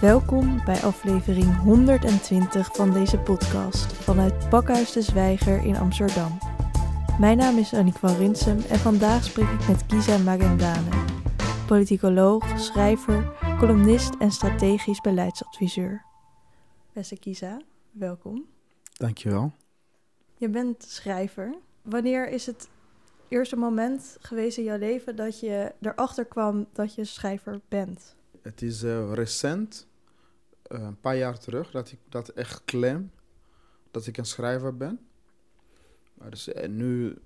Welkom bij aflevering 120 van deze podcast vanuit Pakhuis de Zwijger in Amsterdam. Mijn naam is Annick van Rinsum en vandaag spreek ik met Kisa Magendane, politicoloog, schrijver, columnist en strategisch beleidsadviseur. Beste Kisa, welkom. Dankjewel. Je bent schrijver. Wanneer is het eerste moment geweest in jouw leven dat je erachter kwam dat je schrijver bent? Het is uh, recent, uh, een paar jaar terug, dat ik dat echt claim, dat ik een schrijver ben. Maar dus, uh, nu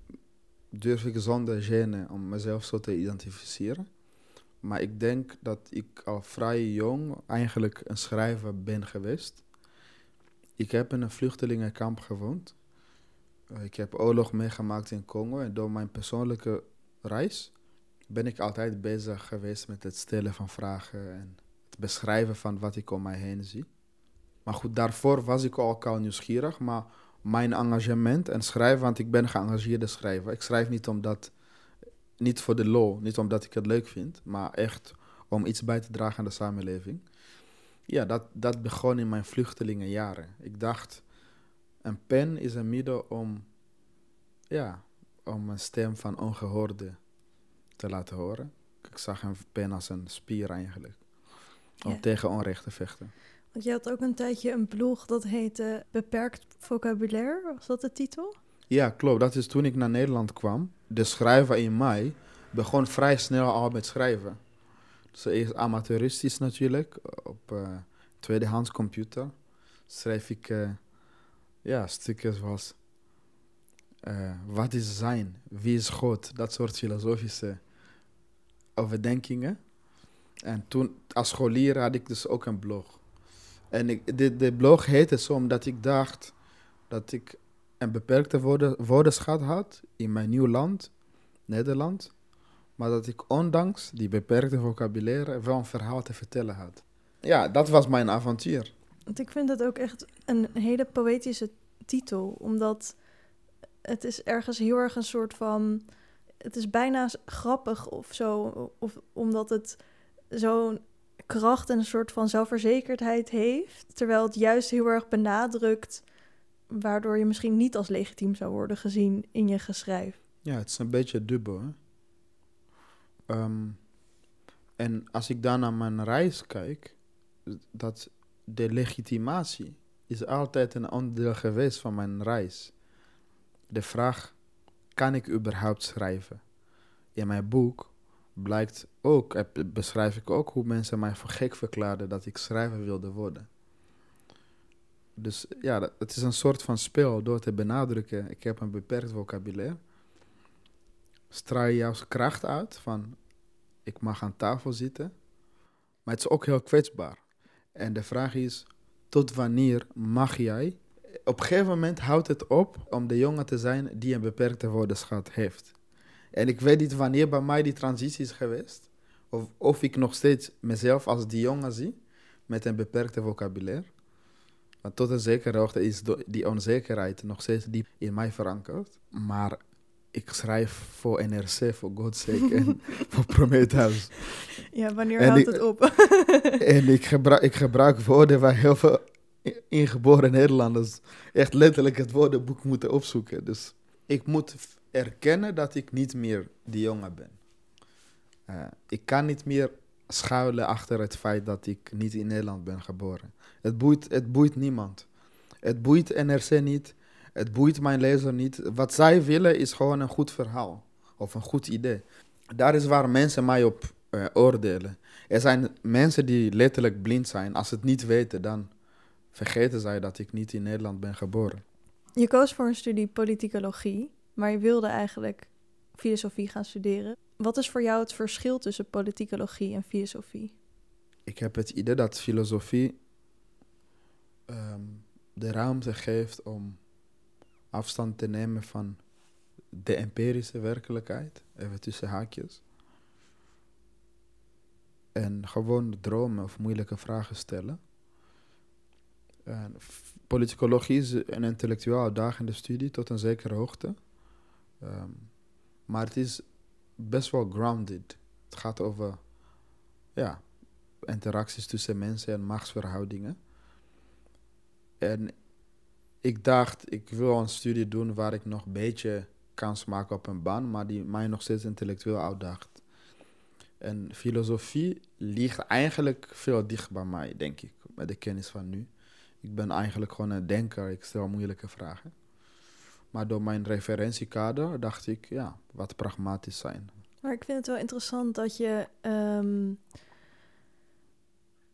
durf ik zonder gêne om mezelf zo te identificeren. Maar ik denk dat ik al vrij jong eigenlijk een schrijver ben geweest. Ik heb in een vluchtelingenkamp gewoond. Ik heb oorlog meegemaakt in Congo en door mijn persoonlijke reis ben ik altijd bezig geweest met het stellen van vragen en het beschrijven van wat ik om mij heen zie. Maar goed, daarvoor was ik ook al nieuwsgierig, maar mijn engagement en schrijven, want ik ben geëngageerde schrijver. Ik schrijf niet omdat, niet voor de lol, niet omdat ik het leuk vind, maar echt om iets bij te dragen aan de samenleving. Ja, dat, dat begon in mijn vluchtelingenjaren. Ik dacht, een pen is een middel om, ja, om een stem van ongehoorde te laten horen. Ik zag een pen als een spier eigenlijk. Om tegen onrecht te vechten. Want je had ook een tijdje een blog dat heette Beperkt Vocabulaire. Was dat de titel? Ja, klopt. Dat is toen ik naar Nederland kwam. De schrijver in mij begon vrij snel al met schrijven. Dus eerst amateuristisch natuurlijk. Op uh, tweedehands computer schreef ik uh, ja, stukjes zoals... Uh, wat is zijn? Wie is God? Dat soort filosofische overdenkingen. En toen, als scholier, had ik dus ook een blog. En ik, de, de blog heette zo omdat ik dacht dat ik een beperkte woorden, woordenschat had in mijn nieuw land, Nederland. Maar dat ik ondanks die beperkte vocabulaire wel een verhaal te vertellen had. Ja, dat was mijn avontuur. Want ik vind het ook echt een hele poëtische titel, omdat het is ergens heel erg een soort van het is bijna grappig of zo, of, omdat het zo'n kracht en een soort van zelfverzekerdheid heeft, terwijl het juist heel erg benadrukt, waardoor je misschien niet als legitiem zou worden gezien in je geschrijf. Ja, het is een beetje dubbel. Ehm, en als ik dan naar mijn reis kijk, dat de legitimatie is altijd een onderdeel geweest van mijn reis. De vraag kan ik überhaupt schrijven? In mijn boek blijkt ook, beschrijf ik ook hoe mensen mij voor gek verklaarden dat ik schrijver wilde worden. Dus ja, het is een soort van spel door te benadrukken. Ik heb een beperkt vocabulaire. Straal je jouw kracht uit van ik mag aan tafel zitten. Maar het is ook heel kwetsbaar. En de vraag is, tot wanneer mag jij op een gegeven moment houdt het op om de jongen te zijn die een beperkte woordenschat heeft. En ik weet niet wanneer bij mij die transitie is geweest. Of, of ik nog steeds mezelf als die jongen zie met een beperkte vocabulaire. Want tot een zekere hoogte is die onzekerheid nog steeds diep in mij verankerd. Maar ik schrijf voor NRC, voor God's sake en voor Prometheus. Ja, wanneer houdt het op? en ik gebruik, ik gebruik woorden waar heel veel ingeboren Nederlanders echt letterlijk het woordenboek moeten opzoeken. Dus ik moet erkennen dat ik niet meer die jongen ben. Uh, ik kan niet meer schuilen achter het feit dat ik niet in Nederland ben geboren. Het boeit, het boeit niemand. Het boeit NRC niet. Het boeit mijn lezer niet. Wat zij willen is gewoon een goed verhaal of een goed idee. Daar is waar mensen mij op uh, oordelen. Er zijn mensen die letterlijk blind zijn. Als ze het niet weten, dan vergeten zij dat ik niet in Nederland ben geboren. Je koos voor een studie politicologie, maar je wilde eigenlijk filosofie gaan studeren. Wat is voor jou het verschil tussen politicologie en filosofie? Ik heb het idee dat filosofie um, de ruimte geeft om afstand te nemen van de empirische werkelijkheid, even tussen haakjes. En gewoon dromen of moeilijke vragen stellen. Politicologie is een intellectueel uitdagende studie tot een zekere hoogte. Um, maar het is best wel grounded. Het gaat over ja, interacties tussen mensen en machtsverhoudingen. En ik dacht, ik wil een studie doen waar ik nog een beetje kans maak op een baan, maar die mij nog steeds intellectueel uitdaagt. En filosofie ligt eigenlijk veel dicht bij mij, denk ik, met de kennis van nu. Ik ben eigenlijk gewoon een denker, ik stel moeilijke vragen. Maar door mijn referentiekader dacht ik, ja, wat pragmatisch zijn. Maar ik vind het wel interessant dat je, um,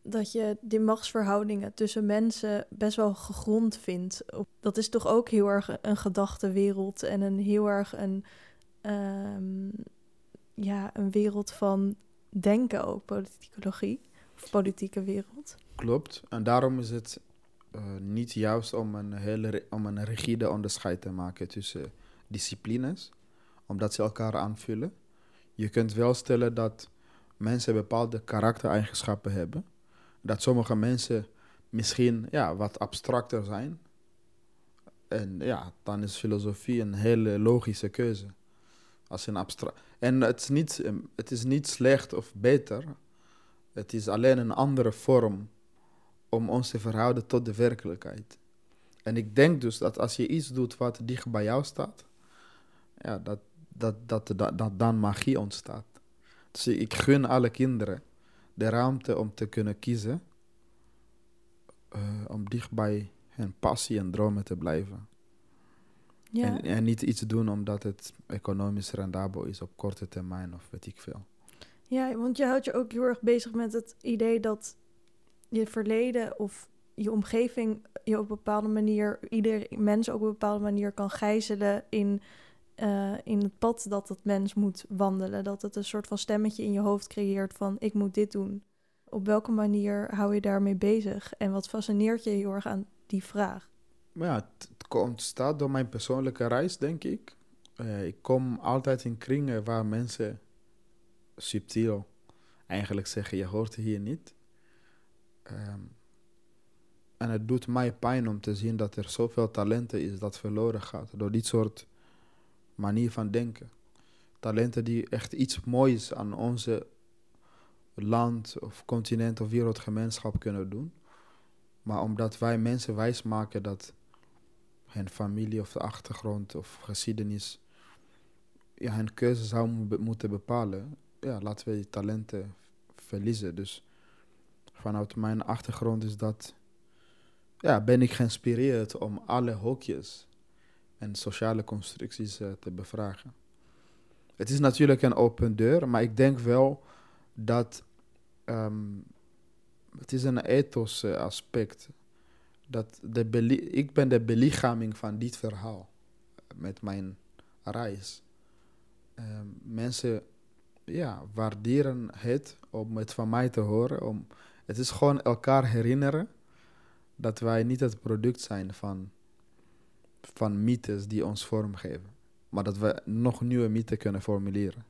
dat je die machtsverhoudingen tussen mensen best wel gegrond vindt. Dat is toch ook heel erg een gedachtenwereld en een heel erg een, um, ja, een wereld van denken ook, politicologie. Of politieke wereld. Klopt. En daarom is het niet juist om een, hele, om een rigide onderscheid te maken tussen disciplines, omdat ze elkaar aanvullen. Je kunt wel stellen dat mensen bepaalde karaktereigenschappen hebben. Dat sommige mensen misschien ja, wat abstracter zijn. En ja, dan is filosofie een hele logische keuze. Als een abstract. En het is, niet, het is niet slecht of beter. Het is alleen een andere vorm om ons te verhouden tot de werkelijkheid. En ik denk dus dat als je iets doet wat dicht bij jou staat, ja, dat, dat, dat, dat, dat dan magie ontstaat. Dus ik gun alle kinderen de ruimte om te kunnen kiezen, uh, om dicht bij hun passie en dromen te blijven. Ja. En, en, niet iets doen omdat het economisch rendabel is op korte termijn of weet ik veel. Ja, want je houdt je ook heel erg bezig met het idee dat je verleden of je omgeving je op een bepaalde manier, ieder mens op een bepaalde manier kan gijzelen in, uh, in het pad dat dat mens moet wandelen. Dat het een soort van stemmetje in je hoofd creëert van ik moet dit doen. Op welke manier hou je daarmee bezig? En wat fascineert je heel erg aan die vraag? Ja, het, ontstaat door mijn persoonlijke reis, denk ik. Uh, ik kom altijd in kringen waar mensen subtiel eigenlijk zeggen: je hoort hier niet. Ehm, en het doet mij pijn om te zien dat er zoveel talenten is dat verloren gaat door dit soort manier van denken. Talenten die echt iets moois aan onze land of continent of wereldgemeenschap kunnen doen. Maar omdat wij mensen wijsmaken dat hun familie of de achtergrond of geschiedenis ja, hun keuze zou moeten bepalen, ja, laten we die talenten verliezen. Dus vanuit mijn achtergrond is dat, ja, ben ik geïnspireerd om alle hokjes en sociale constructies uh, te bevragen. Het is natuurlijk een open deur, maar ik denk wel dat um, het is een ethos uh, aspect. Dat de ik ben de belichaming van dit verhaal met mijn reis. Um, mensen ja, waarderen het om het van mij te horen, om het is gewoon elkaar herinneren dat wij niet het product zijn van, van mythes die ons vormgeven. Maar dat we nog nieuwe mythen kunnen formuleren.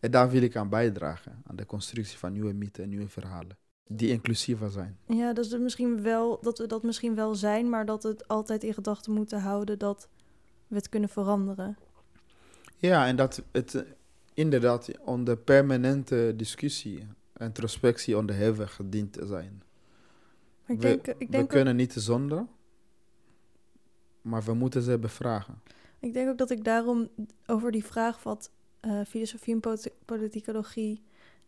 En daar wil ik aan bijdragen, aan de constructie van nieuwe mythen en nieuwe verhalen. Die inclusiever zijn. Ja, dus het misschien wel, dat we dat misschien wel zijn, maar dat we het altijd in gedachten moeten houden dat we het kunnen veranderen. Ja, en dat het inderdaad onder permanente discussie introspectie onderhevig dient te zijn. Ik denk, we, ik denk we kunnen niet zonder, maar we moeten ze bevragen. Ik denk ook dat ik daarom over die vraag wat uh, filosofie en politicologie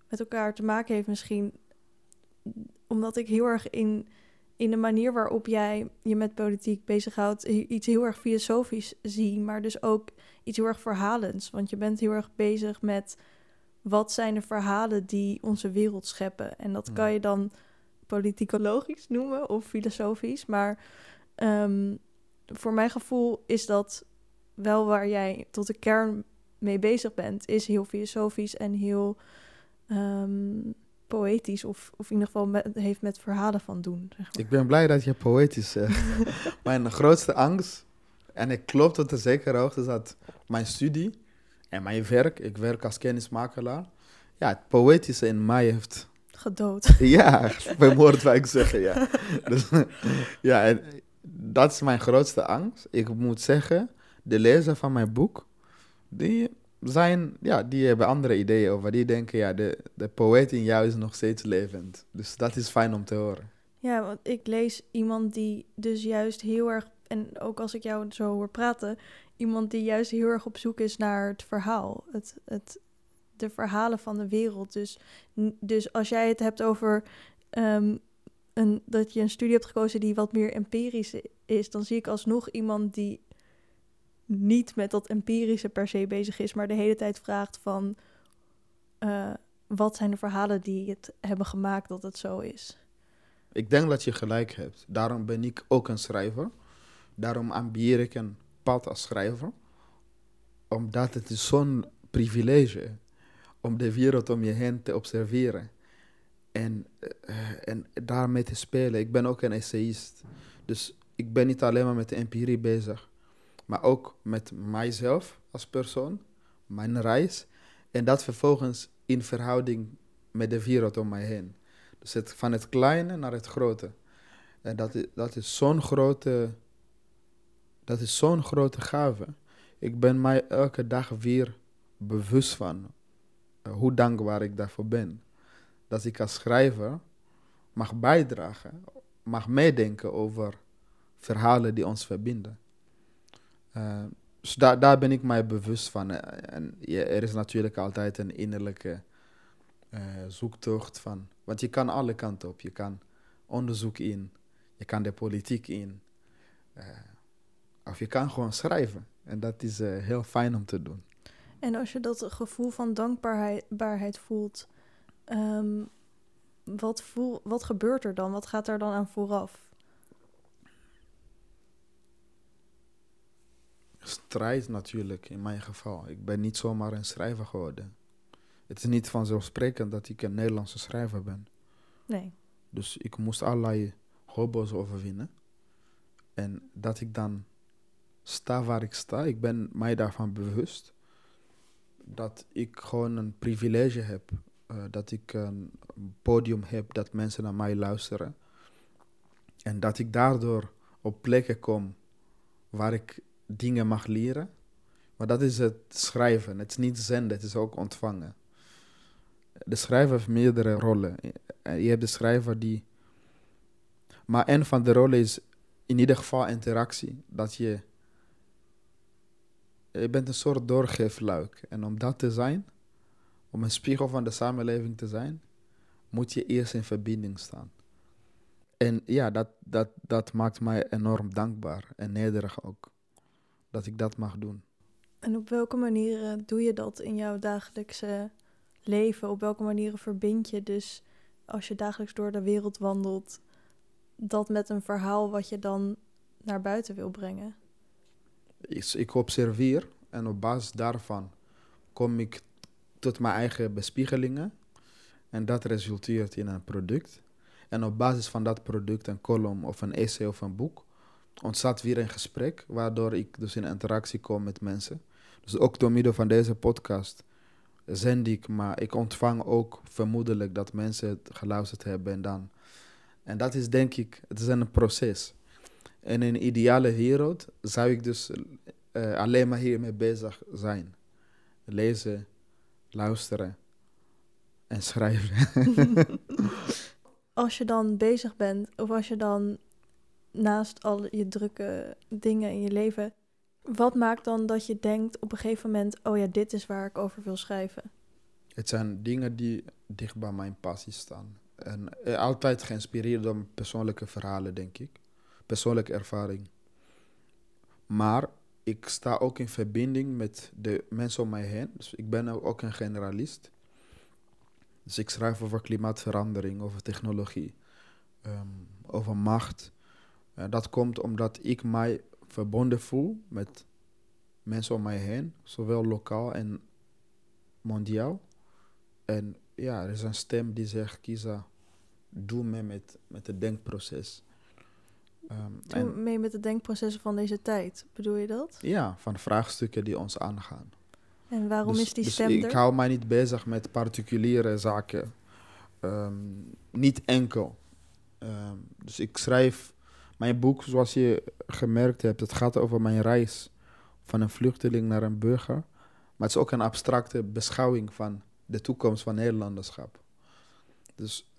met elkaar te maken heeft misschien, omdat ik heel erg in, in de manier waarop jij je met politiek bezighoudt, iets heel erg filosofisch zie, maar dus ook iets heel erg verhalends. Want je bent heel erg bezig met wat zijn de verhalen die onze wereld scheppen? En dat kan je dan politicologisch noemen of filosofisch. Maar um, voor mijn gevoel is dat wel waar jij tot de kern mee bezig bent. Is heel filosofisch en heel um, poëtisch. Of, of in ieder geval met, heeft met verhalen van doen. Zeg maar. Ik ben blij dat je poëtisch zegt. mijn grootste angst, en ik klopt tot een zekere hoogte, is dat mijn studie en mijn werk, ik werk als kennismakelaar. Ja, het poëtische in mij heeft... Gedood. Ja, vermoord wil ik zeggen, ja. Dus, ja, en dat is mijn grootste angst. Ik moet zeggen, de lezer van mijn boek, die, zijn, ja, die hebben andere ideeën over. Die denken, ja, de, de poëet in jou is nog steeds levend. Dus dat is fijn om te horen. Ja, want ik lees iemand die dus juist heel erg, en ook als ik jou zo hoor praten, iemand die juist heel erg op zoek is naar het verhaal. Het, het, de verhalen van de wereld. Dus, dus als jij het hebt over ehm, een, dat je een studie hebt gekozen die wat meer empirisch is, dan zie ik alsnog iemand die niet met dat empirische per se bezig is, maar de hele tijd vraagt van eh, wat zijn de verhalen die het hebben gemaakt dat het zo is. Ik denk dat je gelijk hebt. Daarom ben ik ook een schrijver. Daarom ambieer ik een pad als schrijver. Omdat het zo'n privilege om de wereld om je heen te observeren. En, eh, en daarmee te spelen. Ik ben ook een essayist. Dus ik ben niet alleen maar met de empirie bezig. Maar ook met mijzelf als persoon. Mijn reis. En dat vervolgens in verhouding met de wereld om mij heen. Dus het, van het kleine naar het grote. En dat dat is zo'n grote, dat is zo'n grote gave. Ik ben mij elke dag weer bewust van eh, hoe dankbaar ik daarvoor ben. Dat ik als schrijver mag bijdragen, mag meedenken over verhalen die ons verbinden. Eh, dus daar, daar ben ik mij bewust van. Eh, en er is natuurlijk altijd een innerlijke zoektocht van. Want je kan alle kanten op. Je kan onderzoek in, je kan de politiek in, of je kan gewoon schrijven. En dat is eh, heel fijn om te doen. En als je dat gevoel van dankbaarheid baarheid voelt, ehm, wat, voel, wat gebeurt er dan? Wat gaat er dan aan vooraf? Strijd natuurlijk, in mijn geval. Ik ben niet zomaar een schrijver geworden. Het is niet vanzelfsprekend dat ik een Nederlandse schrijver ben. Nee. Dus ik moest allerlei hobby's overwinnen. En dat ik dan sta waar ik sta, ik ben mij daarvan bewust. Dat ik gewoon een privilege heb. eh, dat ik een podium heb dat mensen naar mij luisteren. En dat ik daardoor op plekken kom waar ik dingen mag leren. Maar dat is het schrijven. Het is niet zenden, het is ook ontvangen. De schrijver heeft meerdere rollen. Eh, Je hebt de schrijver die. Maar een van de rollen is in ieder geval interactie. Dat je. Je bent een soort doorgeefluik. En om dat te zijn, om een spiegel van de samenleving te zijn, moet je eerst in verbinding staan. En ja, dat, dat, dat maakt mij enorm dankbaar en nederig ook. Dat ik dat mag doen. En op welke manieren doe je dat in jouw dagelijkse leven? Op welke manieren verbind je dus als je dagelijks door de wereld wandelt, dat met een verhaal wat je dan naar buiten wil brengen? Is, ik observeer en op basis daarvan kom ik tot mijn eigen bespiegelingen. En dat resulteert in een product. En op basis van dat product, een column of een essay of een boek, ontstaat weer een gesprek, waardoor ik dus in interactie kom met mensen. Dus ook door middel van deze podcast zend ik, maar ik ontvang ook vermoedelijk dat mensen het geluisterd hebben en dan. En dat is denk ik, het is een proces. In een ideale wereld zou ik dus eh, alleen maar hiermee bezig zijn. Lezen, luisteren en schrijven. Als je dan bezig bent, of als je dan naast al je drukke dingen in je leven, wat maakt dan dat je denkt op een gegeven moment, oh ja, dit is waar ik over wil schrijven? Het zijn dingen die dicht bij mijn passie staan. En eh, altijd geïnspireerd door persoonlijke verhalen, denk ik. Persoonlijke ervaring. Maar ik sta ook in verbinding met de mensen om mij heen. Dus ik ben ook een generalist. Dus ik schrijf over klimaatverandering, over technologie, ehm, over macht. Dat komt omdat ik mij verbonden voel met mensen om mij heen, zowel lokaal en mondiaal. En ja, er is een stem die zegt, Kisa, doe mee met, met het denkproces. En mee met de denkprocessen van deze tijd, bedoel je dat? ja, van vraagstukken die ons aangaan. En waarom Dus- is die dus stem ik hou mij niet bezig met particuliere zaken. Ehm, niet enkel. Ehm, dus ik schrijf mijn boek, zoals je gemerkt hebt, het gaat over mijn reis van een vluchteling naar een burger. Maar het is ook een abstracte beschouwing van de toekomst van Nederlanderschap. Dus,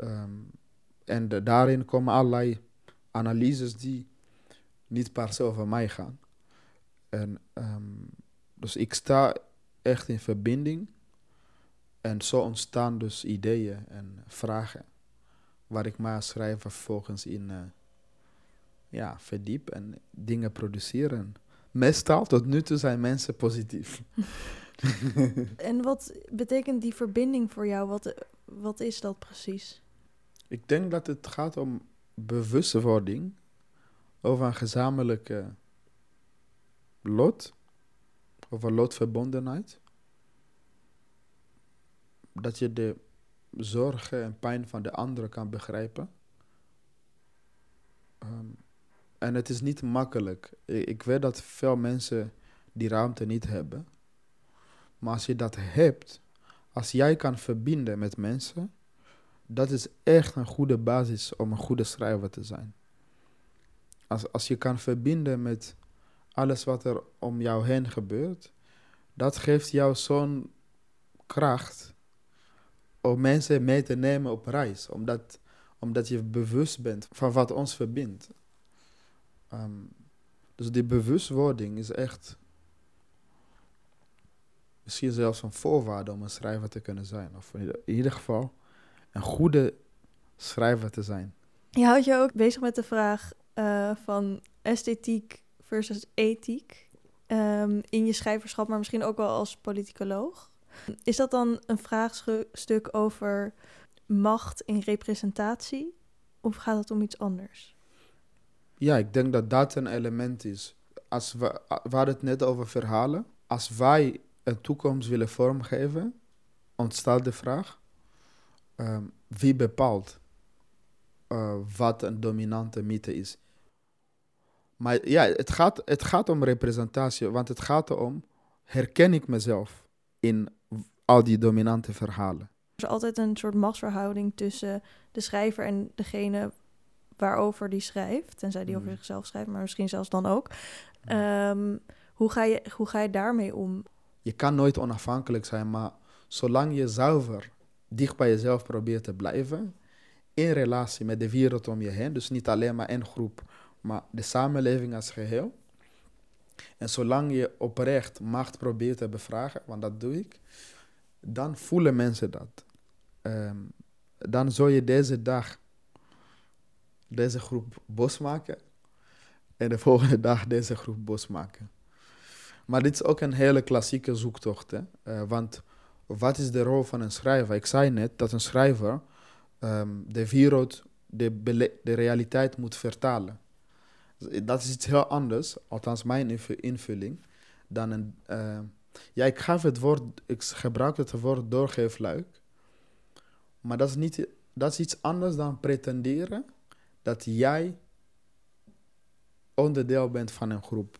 en de, daarin komen allerlei analyses die niet per se over mij gaan. En, ehm, dus ik sta echt in verbinding. En zo ontstaan dus ideeën en vragen. Waar ik maar schrijven vervolgens in uh, ja, verdiep en dingen produceren. Meestal tot nu toe zijn mensen positief. en wat betekent die verbinding voor jou? Wat, wat is dat precies? Ik denk dat het gaat om bewustwording over een gezamenlijke lot, over lotverbondenheid. Dat je de zorgen en pijn van de anderen kan begrijpen. Ehm, en het is niet makkelijk. Ik weet dat veel mensen die ruimte niet hebben. Maar als je dat hebt, als jij kan verbinden met mensen, dat is echt een goede basis om een goede schrijver te zijn. Als, als je kan verbinden met alles wat er om jou heen gebeurt, dat geeft jou zo'n kracht om mensen mee te nemen op reis. Omdat, omdat je bewust bent van wat ons verbindt. Ehm, dus die bewustwording is echt misschien zelfs een voorwaarde om een schrijver te kunnen zijn. Of in ieder geval een goede schrijver te zijn. Je houdt je ook bezig met de vraag uh, van esthetiek versus ethiek um, in je schrijverschap, maar misschien ook wel als politicoloog. Is dat dan een vraagstuk over macht in representatie of gaat het om iets anders? Ja, ik denk dat dat een element is. Als we, we hadden het net over verhalen. Als wij een toekomst willen vormgeven, ontstaat de vraag: um, wie bepaalt uh, wat een dominante mythe is? Maar ja, het gaat, het gaat om representatie, want het gaat erom: herken ik mezelf in al die dominante verhalen? Er is altijd een soort machtsverhouding tussen de schrijver en degene waarover die schrijft, tenzij die over mm. zichzelf schrijft, maar misschien zelfs dan ook. Um, hoe, ga je, hoe ga je daarmee om? Je kan nooit onafhankelijk zijn, maar zolang je zuiver dicht bij jezelf probeert te blijven, in relatie met de wereld om je heen, dus niet alleen maar één groep, maar de samenleving als geheel. En zolang je oprecht macht probeert te bevragen, want dat doe ik, dan voelen mensen dat. Um, dan zou je deze dag deze groep bos maken en de volgende dag deze groep bos maken. Maar dit is ook een hele klassieke zoektocht. Hè? Uh, want wat is de rol van een schrijver? Ik zei net dat een schrijver um, de wereld, de, de realiteit moet vertalen. Dat is iets heel anders, althans mijn invulling, dan een... Uh, ja, ik, gaf het woord, ik gebruik het woord doorgeefluik. Maar dat is, niet, dat is iets anders dan pretenderen dat jij onderdeel bent van een groep.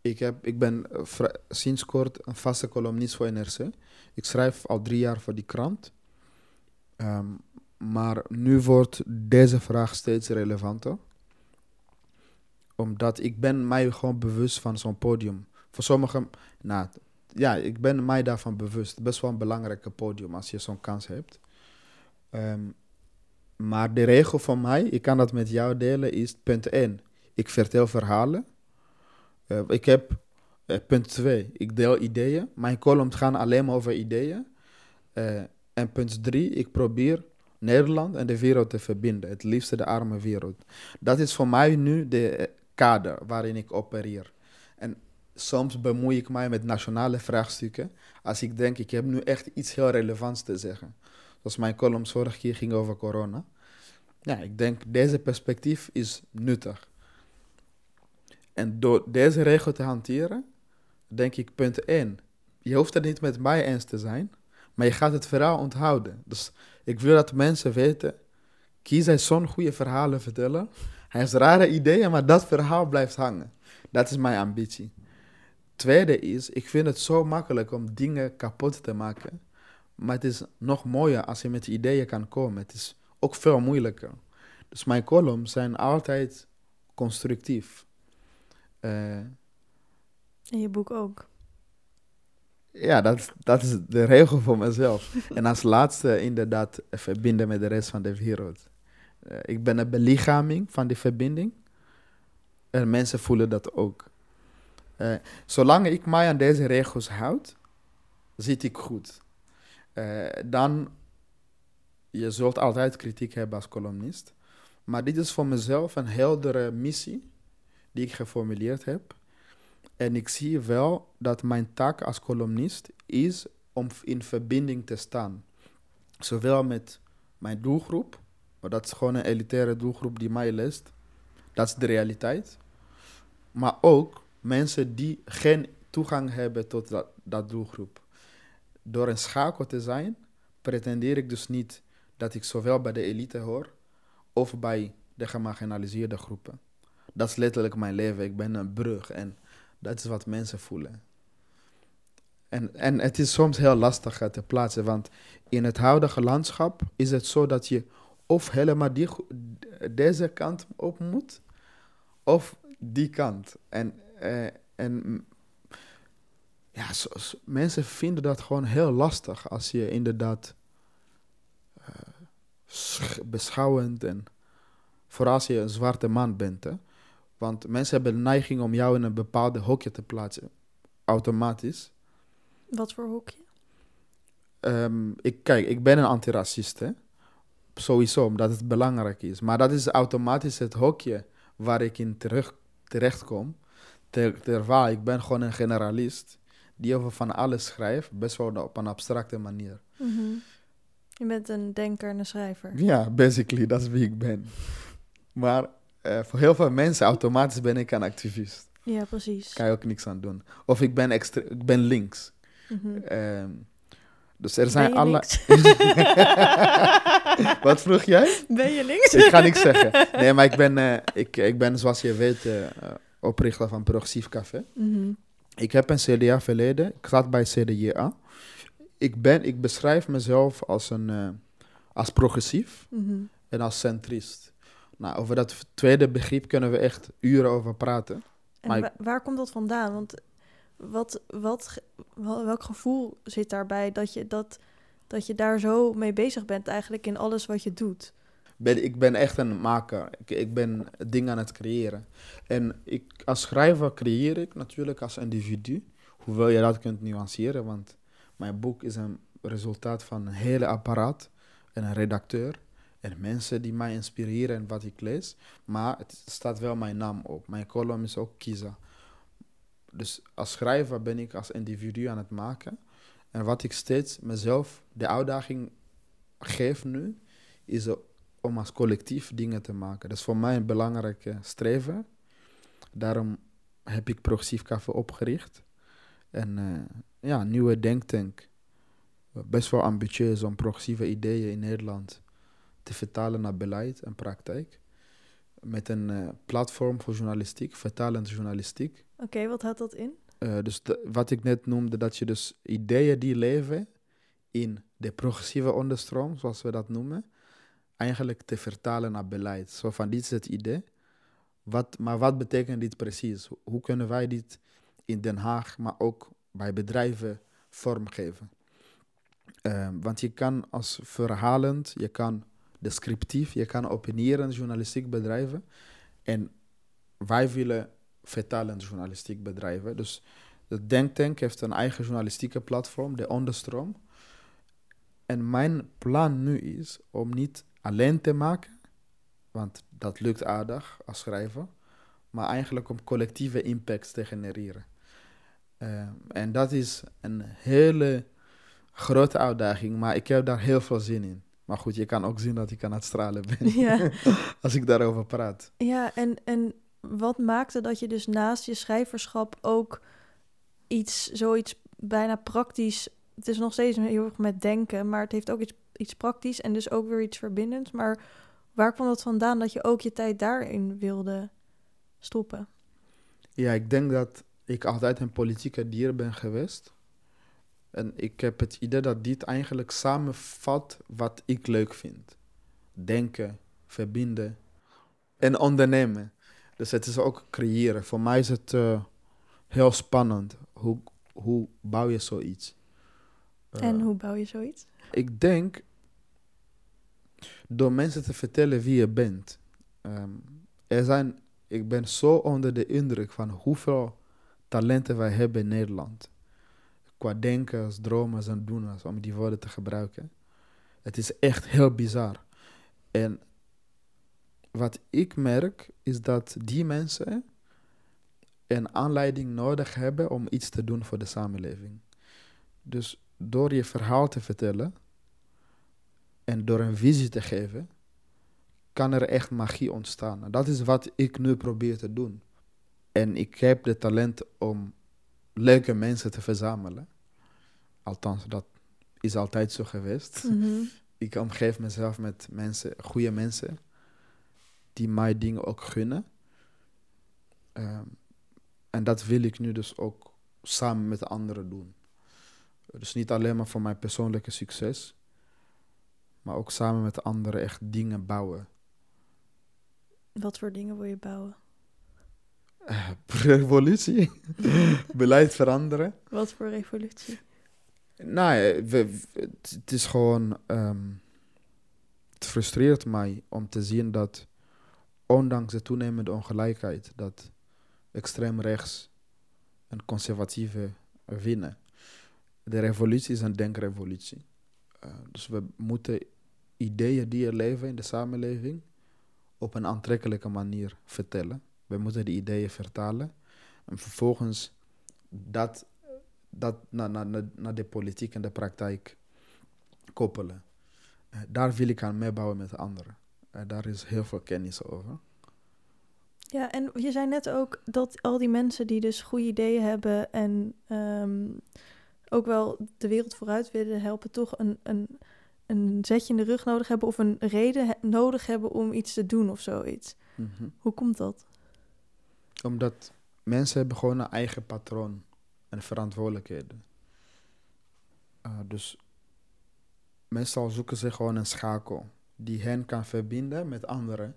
Ik, heb, ik ben uh, sinds kort een vaste columnist voor NRC. Ik schrijf al drie jaar voor die krant. Um, maar nu wordt deze vraag steeds relevanter. Omdat ik ben mij gewoon bewust van zo'n podium. Voor sommigen, nou, ja, ik ben mij daarvan bewust. Best wel een belangrijke podium als je zo'n kans hebt. Um, maar de regel van mij, ik kan dat met jou delen, is punt 1. Ik vertel verhalen. Uh, ik heb uh, punt 2. Ik deel ideeën. Mijn columns gaan alleen maar over ideeën. Uh, en punt 3. Ik probeer Nederland en de wereld te verbinden. Het liefste de arme wereld. Dat is voor mij nu de kader waarin ik opereer. En soms bemoei ik mij met nationale vraagstukken. Als ik denk, ik heb nu echt iets heel relevants te zeggen. Zoals mijn column vorige keer ging over corona. Ja, ik denk deze perspectief is nuttig. En door deze regel te hanteren, denk ik punt 1. Je hoeft het niet met mij eens te zijn, maar je gaat het verhaal onthouden. Dus ik wil dat mensen weten, kies hij zo'n goede verhalen vertellen. Hij heeft rare ideeën, maar dat verhaal blijft hangen. Dat is mijn ambitie. Tweede is, ik vind het zo makkelijk om dingen kapot te maken. Maar het is nog mooier als je met ideeën kan komen. Het is ook veel moeilijker. Dus mijn columns zijn altijd constructief. Uh, en je boek ook? Ja, dat, dat is de regel voor mezelf. En als laatste inderdaad verbinden met de rest van de wereld. Eh, ik ben een belichaming van die verbinding. En mensen voelen dat ook. Uh, zolang ik mij aan deze regels houd, zit ik goed. Uh, dan, je zult altijd kritiek hebben als columnist. Maar dit is voor mezelf een heldere missie die ik geformuleerd heb. En ik zie wel dat mijn taak als columnist is om in verbinding te staan. Zowel met mijn doelgroep, maar dat is gewoon een elitaire doelgroep die mij leest. Dat is de realiteit. Maar ook mensen die geen toegang hebben tot dat, dat doelgroep. Door een schakel te zijn, pretendeer ik dus niet dat ik zowel bij de elite hoor of bij de gemarginaliseerde groepen. Dat is letterlijk mijn leven. Ik ben een brug en dat is wat mensen voelen. En, en het is soms heel lastig te plaatsen, want in het huidige landschap is het zo dat je of helemaal die, deze kant op moet, of die kant. En, eh, en ja, mensen vinden dat gewoon heel lastig als je inderdaad uh, beschouwend en vooral als je een zwarte man bent. Hè? Want mensen hebben de neiging om jou in een bepaalde hokje te plaatsen, automatisch. Wat voor hokje? Um, ik, kijk, ik ben een antiracist, hè? sowieso, omdat het belangrijk is. Maar dat is automatisch het hokje waar ik in terug, terecht kom. Ter, terwijl ik ben gewoon een generalist die over van alles schrijft, best wel op een abstracte manier. Mm Je bent een denker en een schrijver. Ja, basically, dat is wie ik ben. Maar uh, voor heel veel mensen automatisch ben ik een activist. Ja, precies. Kan je ook niks aan doen. Of ik ben, extra, ik ben links. Mm -hmm. dus er zijn alle. Wat vroeg jij? Ben je links? ik ga niks zeggen. Nee, maar ik ben, uh, ik, ik ben zoals je weet uh, oprichter van Progressief Café. Mm -hmm. Ik heb een CDA-verleden. Ik zat bij CDA. Ik, ben, ik beschrijf mezelf als, een, als progressief mm -hmm. en als centrist. Nou, over dat tweede begrip kunnen we echt uren over praten. En waar komt dat vandaan? Want wat, wat, welk gevoel zit daarbij dat je, dat, dat je daar zo mee bezig bent eigenlijk in alles wat je doet? Ben, ik ben echt een maker. Ik, ik ben dingen aan het creëren. En ik, als schrijver creëer ik natuurlijk als individu. Hoewel je dat kunt nuanceren, want mijn boek is een resultaat van een hele apparaat en een redacteur en mensen die mij inspireren en wat ik lees. Maar het staat wel mijn naam op. Mijn column is ook Kiza. Dus als schrijver ben ik als individu aan het maken. En wat ik steeds mezelf de uitdaging geef nu, is om als collectief dingen te maken. Dat is voor mij een belangrijke streven. Daarom heb ik Progressief Café opgericht. En uh, ja, nieuwe denktank. Best wel ambitieus om progressieve ideeën in Nederland te vertalen naar beleid en praktijk. Met een uh, platform voor journalistiek, vertalend journalistiek. Oké, wat houdt dat in? Uh, dus de, wat ik net noemde, dat je dus ideeën die leven in de progressieve onderstroom, zoals we dat noemen, eigenlijk te vertalen naar beleid. Zo van, dit is het idee, wat, maar wat betekent dit precies? Hoe kunnen wij dit in Den Haag, maar ook bij bedrijven vormgeven? Uh, want je kan als verhalend, je kan descriptief. Je kan opiniëren journalistiek bedrijven. En wij willen vertalend journalistiek bedrijven. Dus de Denktank heeft een eigen journalistieke platform, de Onderstroom. En mijn plan nu is om niet alleen te maken, want dat lukt aardig als schrijver, maar eigenlijk om collectieve impacts te genereren. Uh, en dat is een hele grote uitdaging, maar ik heb daar heel veel zin in. Maar goed, je kan ook zien dat ik aan het stralen ben ja. als ik daarover praat. Ja, en, en wat maakte dat je dus naast je schrijverschap ook iets, zoiets bijna praktisch... Het is nog steeds heel erg met denken, maar het heeft ook iets, iets praktisch en dus ook weer iets verbindends. Maar waar kwam dat vandaan dat je ook je tijd daarin wilde stoppen? Ja, ik denk dat ik altijd een politieke dier ben geweest. En ik heb het idee dat dit eigenlijk samenvat wat ik leuk vind. Denken, verbinden en ondernemen. Dus het is ook creëren. Voor mij is het uh, heel spannend. Hoe, hoe bouw je zoiets? en Eh, hoe bouw je zoiets? Ik denk door mensen te vertellen wie je bent. Ehm, er zijn, ik ben zo onder de indruk van hoeveel talenten wij hebben in Nederland. Qua denkers, dromers en doeners, om die woorden te gebruiken. Het is echt heel bizar. En wat ik merk is dat die mensen een aanleiding nodig hebben om iets te doen voor de samenleving. Dus door je verhaal te vertellen en door een visie te geven, kan er echt magie ontstaan. Dat is wat ik nu probeer te doen. En ik heb het talent om leuke mensen te verzamelen. Althans, dat is altijd zo geweest. Mhm. Ik omgeef mezelf met mensen, goede mensen, die mij dingen ook gunnen. Ehm, en dat wil ik nu dus ook samen met anderen doen. Dus niet alleen maar voor mijn persoonlijke succes, maar ook samen met anderen echt dingen bouwen. Wat voor dingen wil je bouwen? Eh, revolutie, beleid veranderen. Wat voor revolutie? Nou, het, het is gewoon. ehm, het frustreert mij om te zien dat, ondanks de toenemende ongelijkheid, dat extreem rechts en conservatieven winnen. De revolutie is een denkrevolutie. Eh, dus we moeten ideeën die er leven in de samenleving op een aantrekkelijke manier vertellen. We moeten die ideeën vertalen en vervolgens dat dat naar, naar, naar- de politiek en de praktijk koppelen. Eh, daar wil ik aan meebouwen met anderen. Eh, daar is heel veel kennis over. Ja, en je zei net ook dat al die mensen die dus goede ideeën hebben en ehm, ook wel de wereld vooruit willen helpen, toch een, een, een zetje in de rug nodig hebben of een reden he- nodig hebben om iets te doen of zoiets. Mhm. Hoe komt dat? Omdat mensen hebben gewoon een eigen patroon en verantwoordelijkheden. Eh, dus meestal zoeken ze gewoon een schakel die hen kan verbinden met anderen,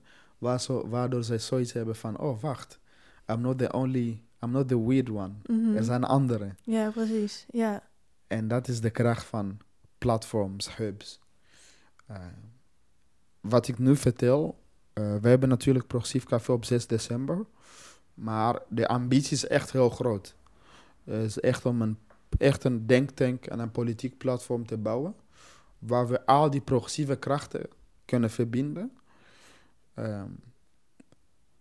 waardoor zij zoiets hebben van, oh wacht, I'm not the only, I'm not the weird one. Mhm. Er zijn anderen. Ja, precies. Ja. En dat is de kracht van platforms, hubs. Eh, wat ik nu vertel, eh, we hebben natuurlijk Progressief Café op 6 december. Maar de ambitie is echt heel groot. Het is echt om een, echt een denktank en een politiek platform te bouwen. Waar we al die progressieve krachten kunnen verbinden. Ehm,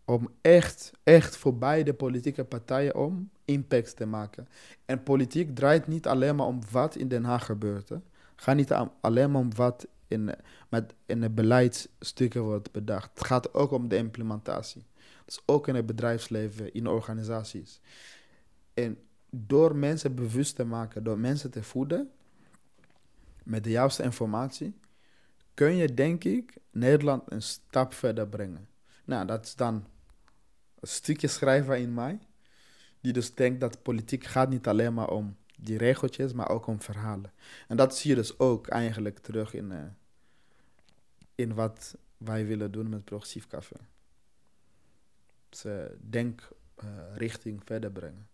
om echt, echt voor beide politieke partijen om impact te maken. En politiek draait niet alleen maar om wat in Den Haag gebeurt. Hè. Gaat niet alleen maar om wat in, met, in de beleidsstukken wordt bedacht. Het gaat ook om de implementatie. Dus ook in het bedrijfsleven, in organisaties. En door mensen bewust te maken, door mensen te voeden met de juiste informatie, kun je, denk ik, Nederland een stap verder brengen. Nou, dat is dan een stukje schrijver in mij, die dus denkt dat politiek gaat niet alleen maar om die regeltjes, maar ook om verhalen. En dat zie je dus ook eigenlijk terug in, eh, in wat wij willen doen met Progressief Café. Dus eh, denk eh, richting verder brengen.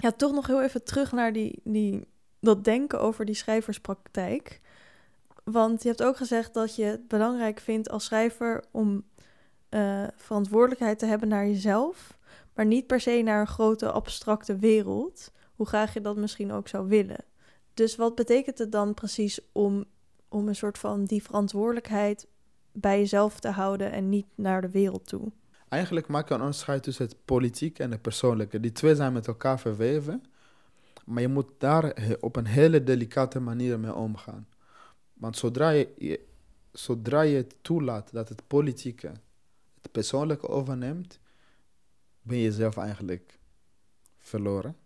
Ja, toch nog heel even terug naar die, die, dat denken over die schrijverspraktijk. Want je hebt ook gezegd dat je het belangrijk vindt als schrijver om eh, verantwoordelijkheid te hebben naar jezelf, maar niet per se naar een grote abstracte wereld, hoe graag je dat misschien ook zou willen. Dus wat betekent het dan precies om, om een soort van die verantwoordelijkheid bij jezelf te houden en niet naar de wereld toe? Eigenlijk maak je een onderscheid tussen het politiek en het persoonlijke. Die twee zijn met elkaar verweven, maar je moet daar op een hele delicate manier mee omgaan. Want zodra je, je- zodra je toelaat dat het politieke het persoonlijke overneemt, ben je jezelf eigenlijk verloren.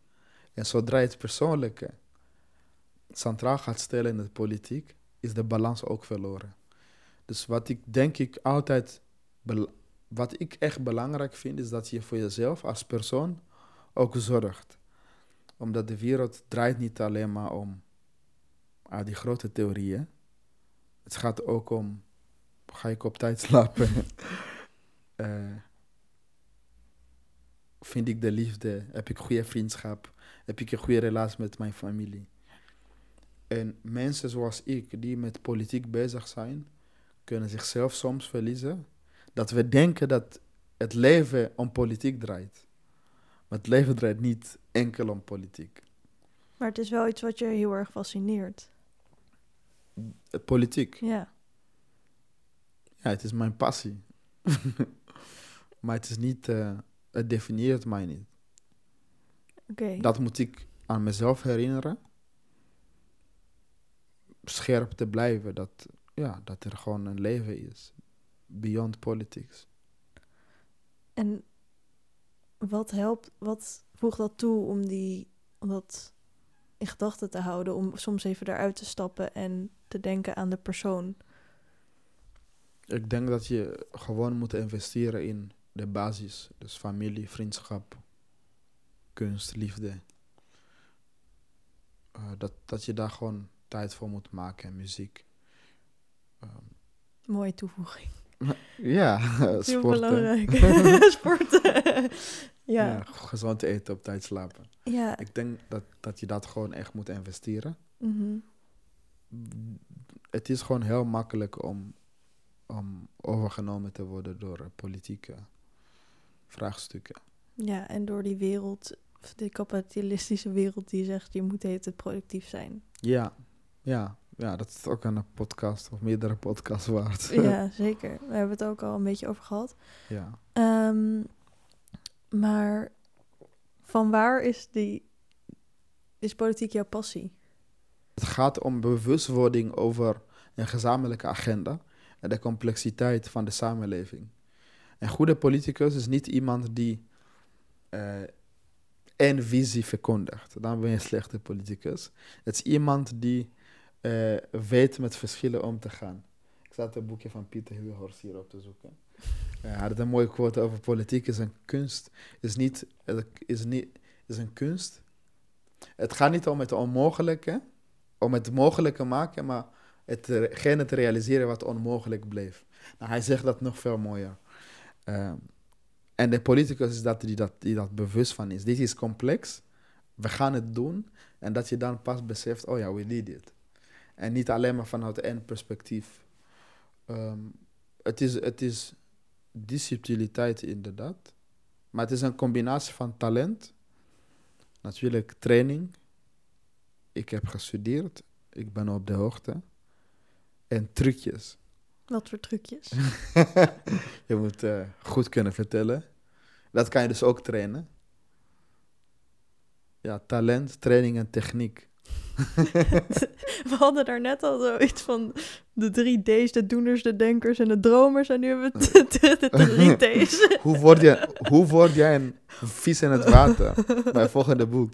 En zodra je het persoonlijke centraal gaat stellen in het politiek, is de balans ook verloren. Dus wat ik denk ik altijd, wat ik echt belangrijk vind, is dat je voor jezelf als persoon ook zorgt. Omdat de wereld draait niet alleen maar om ah, die grote theorieën. Het gaat ook om, ga ik op tijd slapen? Eh, vind ik de liefde? Heb ik goede vriendschap? Heb ik een goede relatie met mijn familie? En mensen zoals ik, die met politiek bezig zijn, kunnen zichzelf soms verliezen. Dat we denken dat het leven om politiek draait. Maar het leven draait niet enkel om politiek. Maar het is wel iets wat je heel erg fascineert. Het politiek, Ja. ja, het is mijn passie. maar het is niet, eh, het definieert mij niet. Oké. Dat moet ik aan mezelf herinneren. Scherp te blijven dat, ja, dat er gewoon een leven is. Beyond politics. En wat helpt, wat voegt dat toe om, die, om dat in gedachten te houden? Om soms even eruit te stappen en te denken aan de persoon. Ik denk dat je gewoon moet investeren in de basis. Dus familie, vriendschap, kunst, liefde. Eh, dat, dat je daar gewoon tijd voor moet maken en muziek. Ehm, Mooie toevoeging. Ja, Heel sporten. belangrijk. Sporten. ja. Ja, gezond eten, op tijd slapen. Ja. Ik denk dat, dat je dat gewoon echt moet investeren. mhm. Het is gewoon heel makkelijk om, om overgenomen te worden door eh, politieke vraagstukken. ja, en door die wereld, die kapitalistische wereld die zegt je moet het productief zijn. Ja, ja, ja, dat is ook een podcast of meerdere podcasts waard. ja, zeker. We hebben het ook al een beetje over gehad. ja. Ehm, maar van waar is die is politiek jouw passie? Het gaat om bewustwording over een gezamenlijke agenda en de complexiteit van de samenleving. Een goede politicus is niet iemand die eh één visie verkondigt. Dan ben je een slechte politicus. Het is iemand die eh, weet met verschillen om te gaan. Ik zat een boekje van Pieter Huurhorst hier op te zoeken. Ja, hij had een mooie quote over politiek is een kunst. Is niet, is niet, is een kunst. Het gaat niet om het onmogelijke, om het mogelijke maken, maar hetgene te realiseren wat onmogelijk bleef. Nou, hij zegt dat nog veel mooier. Ehm, en de politicus is dat die, dat die dat bewust van is. Dit is complex, we gaan het doen. En dat je dan pas beseft, oh ja, we did it. En niet alleen maar vanuit één perspectief. Ehm, het, is, het is die subtiliteit inderdaad. Maar het is een combinatie van talent, natuurlijk training. Ik heb gestudeerd, ik ben op de hoogte. En trucjes. Wat voor trucjes? je moet eh, goed kunnen vertellen. Dat kan je dus ook trainen. Ja, talent, training en techniek. we hadden daar net al zoiets van de drie D's, de doeners, de denkers en de dromers. En nu hebben we de, drie D's. hoe, word je, hoe word jij een vis in het water? Mijn volgende boek.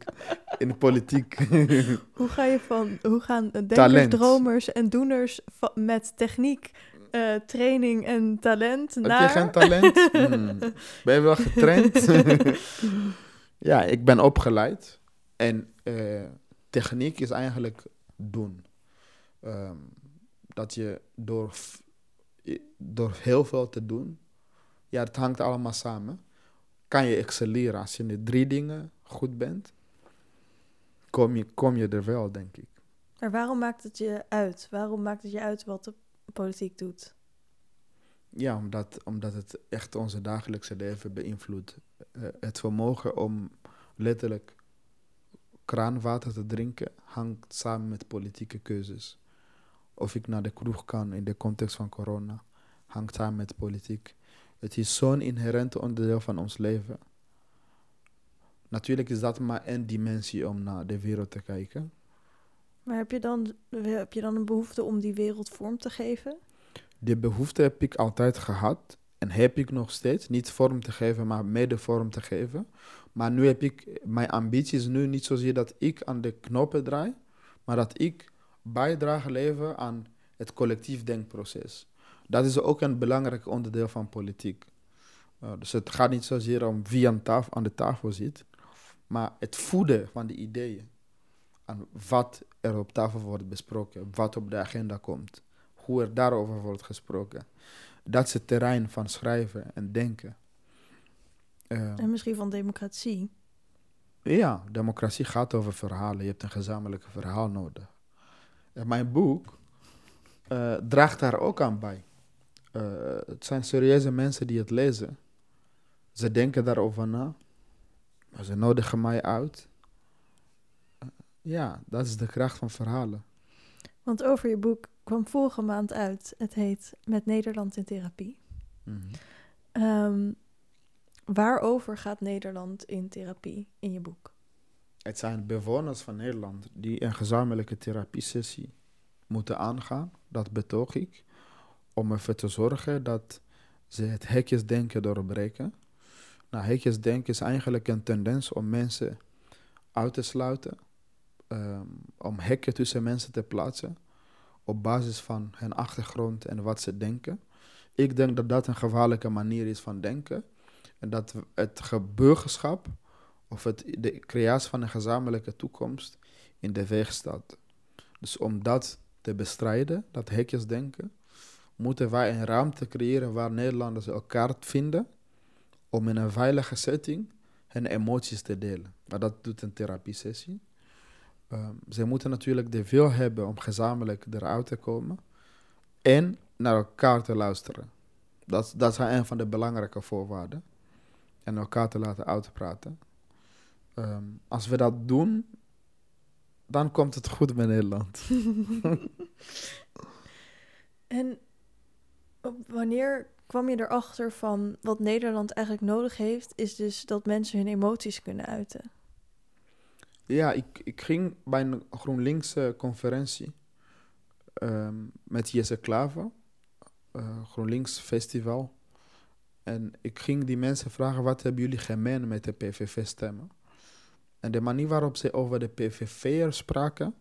In de politiek. hoe ga je van, hoe gaan denkers, Talent. dromers en doeners met techniek, eh, training en talent Heb naar... je geen talent? Hmm. Ben je wel getraind? ja, ik ben opgeleid. En eh, techniek is eigenlijk doen. Ehm, dat je door, door heel veel te doen, ja, het hangt allemaal samen. Kan je excelleren als je in de drie dingen goed bent, kom je, kom je er wel, denk ik. Maar waarom maakt het je uit? Waarom maakt het je uit wat de politiek doet? Ja, omdat, omdat het echt onze dagelijkse leven beïnvloedt. Eh, het vermogen om letterlijk kraanwater te drinken hangt samen met politieke keuzes. Of ik naar de kroeg kan in de context van corona, hangt samen met politiek. Het is zo'n inherent onderdeel van ons leven. Natuurlijk is dat maar één dimensie om naar de wereld te kijken. Maar heb je dan, heb je dan een behoefte om die wereld vorm te geven? Die behoefte heb ik altijd gehad en heb ik nog steeds. Niet vorm te geven, maar mede vorm te geven. Maar nu heb ik, mijn ambitie is nu niet zozeer dat ik aan de knoppen draai, maar dat ik bijdrage leveren aan het collectief denkproces. Dat is ook een belangrijk onderdeel van politiek. Uh, dus het gaat niet zozeer om wie aan, tafel, aan de tafel zit, maar het voeden van de ideeën. Aan wat er op tafel wordt besproken, wat op de agenda komt hoe er daarover wordt gesproken. Dat is het terrein van schrijven en denken. Eh, En misschien van democratie. ja, democratie gaat over verhalen. Je hebt een gezamenlijke verhaal nodig. En mijn boek eh, draagt daar ook aan bij. Eh, het zijn serieuze mensen die het lezen. Ze denken daarover na. Maar ze nodigen mij uit. Ja, dat is de kracht van verhalen. Want over je boek kwam vorige maand uit. Het heet Met Nederland in therapie. Mhm. Ehm, waarover gaat Nederland in therapie in je boek? Het zijn bewoners van Nederland die een gezamenlijke therapiesessie moeten aangaan. Dat betoog ik. Om ervoor te zorgen dat ze het hekjesdenken doorbreken. Nou, hekjesdenken is eigenlijk een tendens om mensen uit te sluiten. ehm, om hekken tussen mensen te plaatsen. Op basis van hun achtergrond en wat ze denken. Ik denk dat dat een gevaarlijke manier is van denken. En dat het geburgerschap of het, de creatie van een gezamenlijke toekomst in de weg staat. Dus om dat te bestrijden, dat hekjesdenken, moeten wij een ruimte creëren waar Nederlanders elkaar vinden om in een veilige setting hun emoties te delen. Maar dat doet een therapiesessie. Ehm, ze moeten natuurlijk de wil hebben om gezamenlijk eruit te komen en naar elkaar te luisteren. Dat, dat zijn een van de belangrijke voorwaarden. En elkaar te laten uitpraten. Ehm, als we dat doen, dan komt het goed met Nederland. En wanneer kwam je erachter van wat Nederland eigenlijk nodig heeft, is dus dat mensen hun emoties kunnen uiten. Ja, ik, ik ging bij een GroenLinks conferentie ehm, met Jesse Klaver, eh, GroenLinks Festival. En ik ging die mensen vragen, wat hebben jullie gemeen met de PVV-stemmen? En de manier waarop ze over de PVV'ers spraken,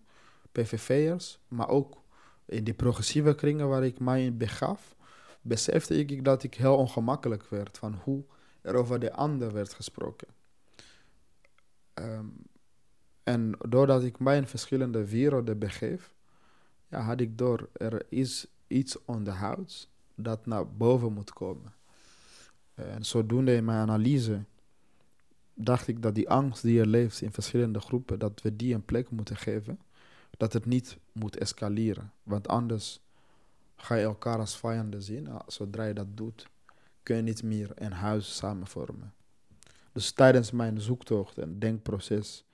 PVV'ers, maar ook in die progressieve kringen waar ik mij in begaf, besefte ik dat ik heel ongemakkelijk werd van hoe er over de ander werd gesproken. Ehm, en doordat ik mij in verschillende werelden begeef, ja, had ik door, er is iets onderhuids dat naar boven moet komen. En zodoende in mijn analyse dacht ik dat die angst die er leeft in verschillende groepen, dat we die een plek moeten geven. Dat het niet moet escaleren. Want anders ga je elkaar als vijanden zien. Zodra je dat doet, kun je niet meer een huis samen vormen. Dus tijdens mijn zoektocht en denkproces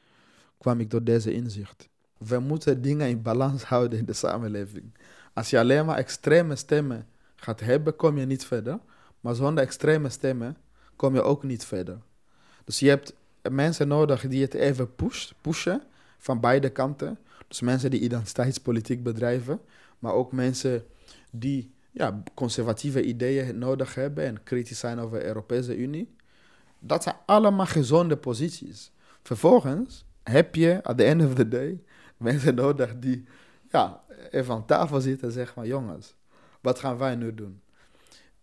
kwam ik tot deze inzicht. We moeten dingen in balans houden in de samenleving. Als je alleen maar extreme stemmen gaat hebben, kom je niet verder. Maar zonder extreme stemmen kom je ook niet verder. Dus je hebt mensen nodig die het even pushen van beide kanten. Dus mensen die identiteitspolitiek bedrijven, maar ook mensen die ja, conservatieve ideeën nodig hebben en kritisch zijn over de Europese Unie. Dat zijn allemaal gezonde posities. Vervolgens heb je, at the end of the day, mensen nodig die ja, even aan tafel zitten en zeggen van jongens, wat gaan wij nu doen?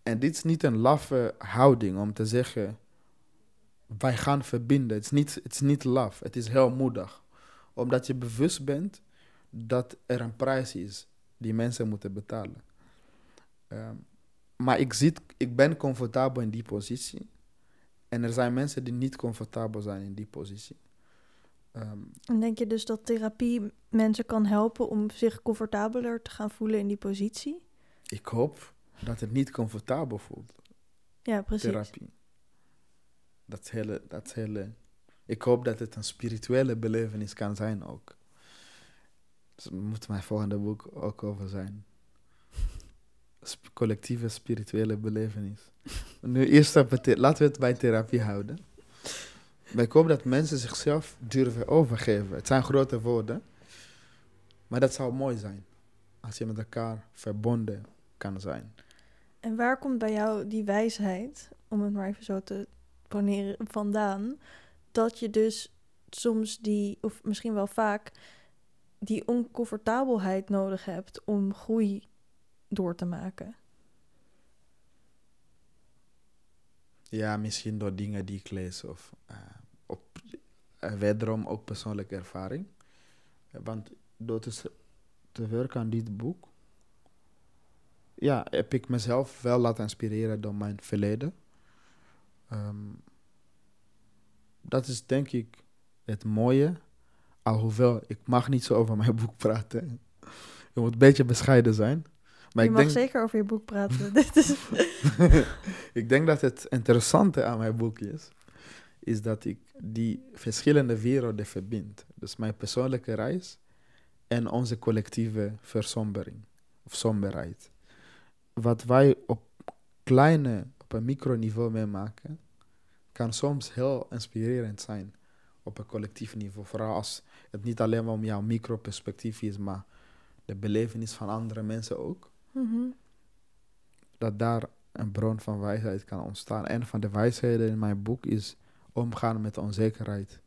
En dit is niet een laffe houding om te zeggen, wij gaan verbinden. Het is niet, het is niet laf, het is heel moedig. Omdat je bewust bent dat er een prijs is die mensen moeten betalen. Ehm, maar ik, zit, ik ben comfortabel in die positie. En er zijn mensen die niet comfortabel zijn in die positie. Ehm, En denk je dus dat therapie mensen kan helpen om zich comfortabeler te gaan voelen in die positie? ik hoop dat het niet comfortabel voelt, Ja, precies. therapie. Dat hele, dat hele, ik hoop dat het een spirituele belevenis kan zijn ook. Dus daar moet mijn volgende boek ook over zijn. Sp- collectieve spirituele belevenis. Nu eerst laten we het bij therapie houden. Maar ik hoop dat mensen zichzelf durven overgeven. Het zijn grote woorden. Maar dat zou mooi zijn. Als je met elkaar verbonden kan zijn. En waar komt bij jou die wijsheid, om het maar even zo te poneren, vandaan? Dat je dus soms die, of misschien wel vaak, die oncomfortabelheid nodig hebt om groei door te maken. Ja, misschien door dingen die ik lees of eh, eh, wederom ook persoonlijke ervaring. Eh, Want door te, te werken aan dit boek, ja, heb ik mezelf wel laten inspireren door mijn verleden. Ehm, dat is denk ik het mooie. Alhoewel, ik mag niet zo over mijn boek praten. Je moet een beetje bescheiden zijn. Maar je ik mag denk, zeker over je boek praten. Dit is... ik denk dat het interessante aan mijn boek is, is dat ik die verschillende werelden verbind. Dus mijn persoonlijke reis en onze collectieve versombering of somberheid. Wat wij op kleine, op een microniveau meemaken, kan soms heel inspirerend zijn op een collectief niveau. Vooral als het niet alleen maar om jouw microperspectief is, maar de belevenis van andere mensen ook. Mhm. Dat daar een bron van wijsheid kan ontstaan. En van de wijsheden in mijn boek is omgaan met onzekerheid.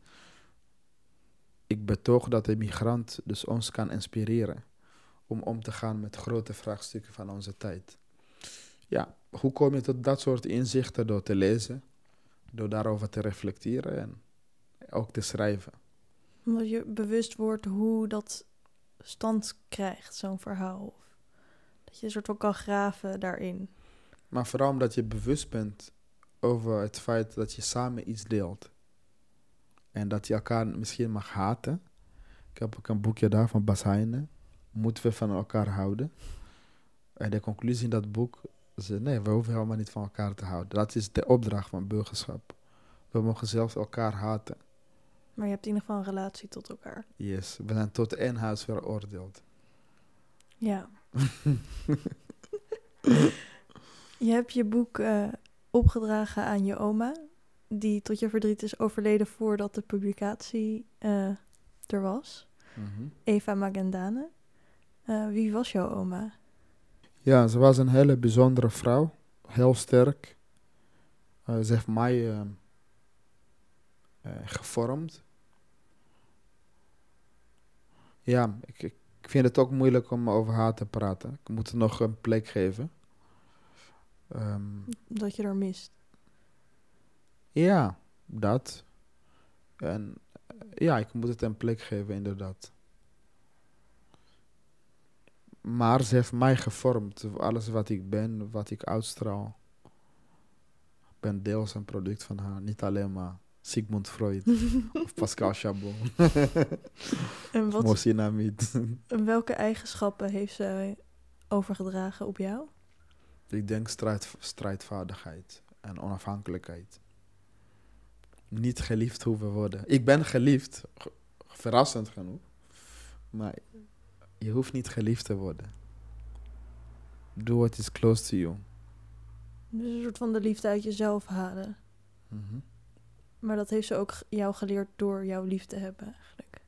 Ik betoog dat de migrant dus ons kan inspireren om om te gaan met grote vraagstukken van onze tijd. Ja, hoe kom je tot dat soort inzichten door te lezen, door daarover te reflecteren en ook te schrijven? Omdat je bewust wordt hoe dat stand krijgt, zo'n verhaal. Of dat je een soort van kan graven daarin. Maar vooral omdat je bewust bent over het feit dat je samen iets deelt. En dat je elkaar misschien mag haten. Ik heb ook een boekje daar van Bas Heijnen. Moeten we van elkaar houden? En de conclusie in dat boek is: nee, we hoeven helemaal niet van elkaar te houden. Dat is de opdracht van burgerschap. We mogen zelfs elkaar haten. Maar je hebt in ieder geval een relatie tot elkaar. Yes, we zijn tot één huis veroordeeld. Ja. je hebt je boek eh, opgedragen aan je oma, die tot je verdriet is overleden voordat de publicatie eh, er was. Mhm. Eva Magendane. Eh, wie was jouw oma? Ja, ze was een hele bijzondere vrouw. Heel sterk. Eh, ze heeft mij gevormd. Ja, ik, ik ik vind het ook moeilijk om over haar te praten. Ik moet er nog een plek geven. Ehm, Dat je er mist. ja, dat. En eh, ja, ik moet het een plek geven, inderdaad. Maar ze heeft mij gevormd. Alles wat ik ben, wat ik uitstraal. Ik ben deels een product van haar. Niet alleen maar Sigmund Freud of Pascal Chabot. En wat, en welke eigenschappen heeft zij overgedragen op jou? Ik denk strijd, strijdvaardigheid en onafhankelijkheid. Niet geliefd hoeven worden. Ik ben geliefd, ge- verrassend genoeg. Maar je hoeft niet geliefd te worden. Do what is close to you. Dus een soort van de liefde uit jezelf halen. Mhm. Maar dat heeft ze ook jou geleerd door jouw lief te hebben eigenlijk.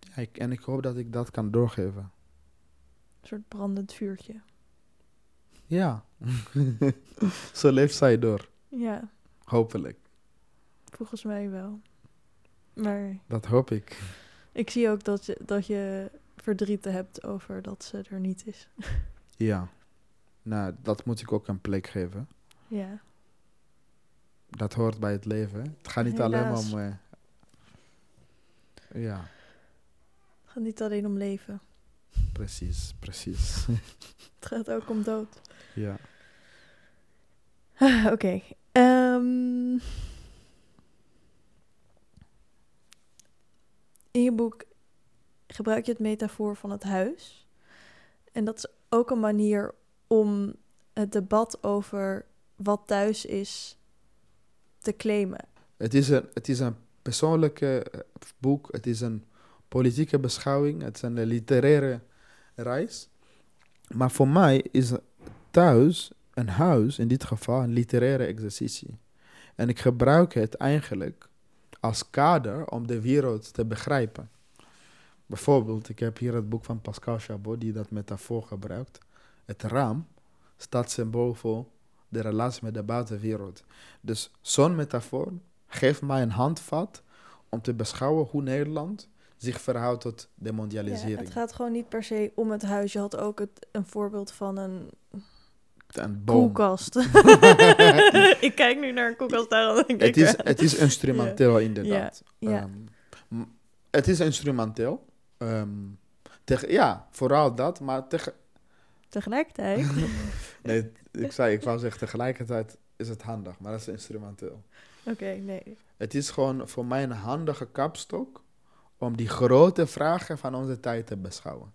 ja, ik, en ik hoop dat ik dat kan doorgeven. Een soort brandend vuurtje. Ja. Zo leeft zij door. Ja, Hopelijk. volgens mij wel. Maar Dat hoop ik. ik zie ook dat je, dat je verdriet hebt over dat ze er niet is. Ja. Nou, dat moet ik ook een plek geven. Ja, Dat hoort bij het leven. hè. Het gaat niet alleen maar Helaas. om... eh, ja, het gaat niet alleen om leven. precies, precies. Het gaat ook om dood. Ja. Oké. ehm, in je boek gebruik je het metafoor van het huis. En dat is ook een manier om het debat over wat thuis is te claimen. Het is een, het is een persoonlijke eh, boek. Het is een politieke beschouwing. Het is een literaire reis. Maar voor mij is thuis, een huis, in dit geval, een literaire exercitie. En ik gebruik het eigenlijk als kader om de wereld te begrijpen. Bijvoorbeeld, ik heb hier het boek van Pascal Chabot, die dat metafoor gebruikt. Het raam staat symbool voor de relatie met de buitenwereld. Dus zo'n metafoor geeft mij een handvat om te beschouwen hoe Nederland zich verhoudt tot de Ja, mondialisering. het gaat gewoon niet per se om het huis. Je had ook het, een voorbeeld van een Een boom. koelkast. ik kijk nu naar een koelkast daar. Dan denk Het ik, is, het is instrumenteel, inderdaad. ja. Ehm, m- het is instrumenteel. Ehm, tegen, ja, vooral dat, maar tegen, Tegelijkertijd. nee, ik, zei, ik wou zeggen tegelijkertijd is het handig, maar dat is instrumenteel. Oké, nee. Het is gewoon voor mij een handige kapstok om die grote vragen van onze tijd te beschouwen.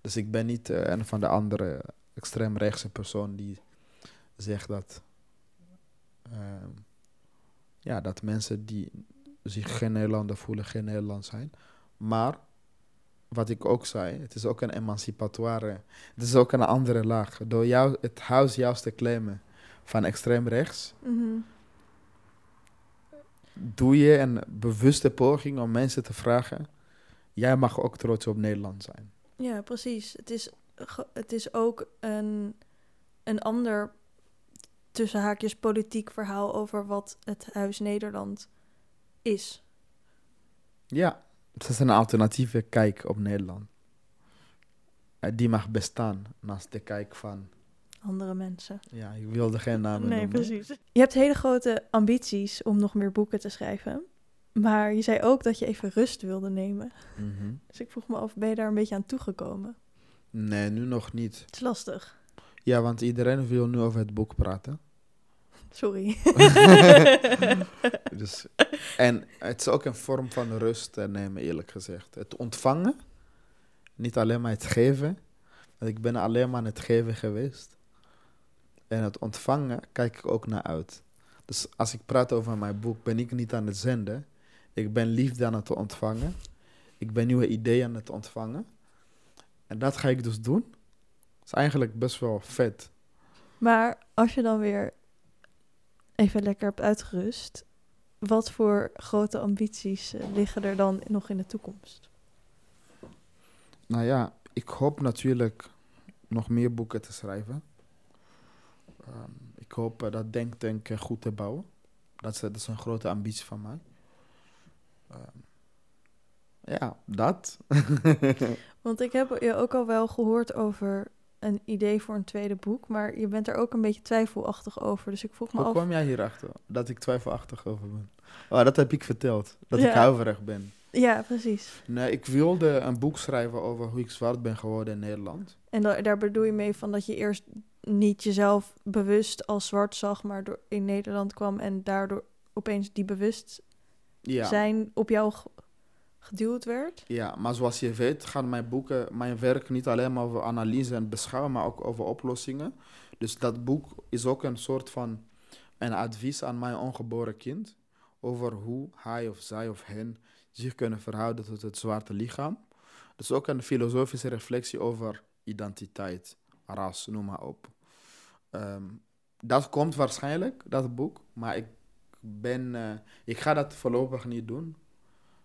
Dus ik ben niet eh, een van de andere extreemrechtse persoon die zegt dat, ehm, ja, dat mensen die zich geen Nederlander voelen, geen Nederland zijn. Maar wat ik ook zei, het is ook een emancipatoire. Het is ook een andere laag. Door jou, het huis juist te claimen van extreem rechts, Mhm. doe je een bewuste poging om mensen te vragen: jij mag ook trots op Nederland zijn. Ja, precies. Het is, het is ook een, een ander tussen haakjes politiek verhaal over wat het Huis Nederland is. Ja, het is een alternatieve kijk op Nederland. Eh, Die mag bestaan naast de kijk van. Andere mensen. Ja, ik wilde geen namen Nee, noemen. precies. Je hebt hele grote ambities om nog meer boeken te schrijven. Maar je zei ook dat je even rust wilde nemen. Mhm. Dus ik vroeg me af, ben je daar een beetje aan toegekomen? Nee, nu nog niet. Het is lastig. Ja, want iedereen wil nu over het boek praten. Sorry. Dus, en het is ook een vorm van rust nemen, eerlijk gezegd. Het ontvangen, niet alleen maar het geven. Want ik ben alleen maar aan het geven geweest. En het ontvangen kijk ik ook naar uit. Dus als ik praat over mijn boek, ben ik niet aan het zenden. Ik ben liefde aan het ontvangen. Ik ben nieuwe ideeën aan het ontvangen. En dat ga ik dus doen. Dat is eigenlijk best wel vet. Maar als je dan weer even lekker hebt uitgerust, wat voor grote ambities eh, liggen er dan nog in de toekomst? Nou ja, ik hoop natuurlijk nog meer boeken te schrijven. Ehm, ik hoop eh, dat Denktank eh, goed te bouwen. Dat is, dat is een grote ambitie van mij. Ehm, ja, dat. Want ik heb je ook al wel gehoord over een idee voor een tweede boek, maar je bent er ook een beetje twijfelachtig over. Dus ik vroeg me Hoe af. kwam jij hierachter? Dat ik twijfelachtig over ben. Oh, dat heb ik verteld. Dat ik huiverig ben. Ja, precies. Nee, ik wilde een boek schrijven over hoe ik zwart ben geworden in Nederland. En da- daar bedoel je mee van dat je eerst niet jezelf bewust als zwart zag, maar door in Nederland kwam en daardoor opeens die bewustzijn Ja. op jou geduwd werd? Ja, maar zoals je weet gaan mijn boeken, mijn werk niet alleen maar over analyse en beschouwen, maar ook over oplossingen. Dus dat boek is ook een soort van een advies aan mijn ongeboren kind over hoe hij of zij of hen zich kunnen verhouden tot het zwarte lichaam. Dus ook een filosofische reflectie over identiteit, ras, noem maar op. Ehm, dat komt waarschijnlijk, dat boek, maar ik ben, eh, ik ga dat voorlopig niet doen,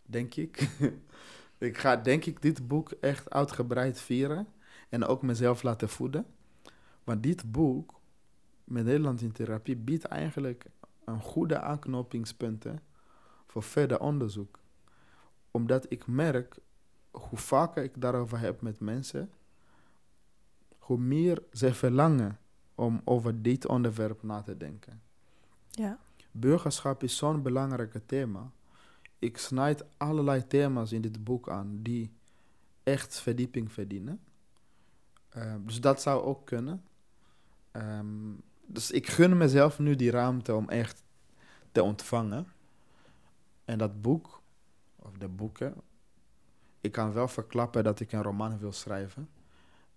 denk ik. ik ga denk ik dit boek echt uitgebreid vieren en ook mezelf laten voeden. Want dit boek, met Nederland in therapie, biedt eigenlijk een goede aanknopingspunten voor verder onderzoek. Omdat ik merk, hoe vaker ik daarover heb met mensen, hoe meer ze verlangen om over dit onderwerp na te denken. Ja. Burgerschap is zo'n belangrijk thema. Ik snijd allerlei thema's in dit boek aan die echt verdieping verdienen. Eh, dus dat zou ook kunnen. Ehm, dus ik gun mezelf nu die ruimte om echt te ontvangen. En dat boek, of de boeken, ik kan wel verklappen dat ik een roman wil schrijven.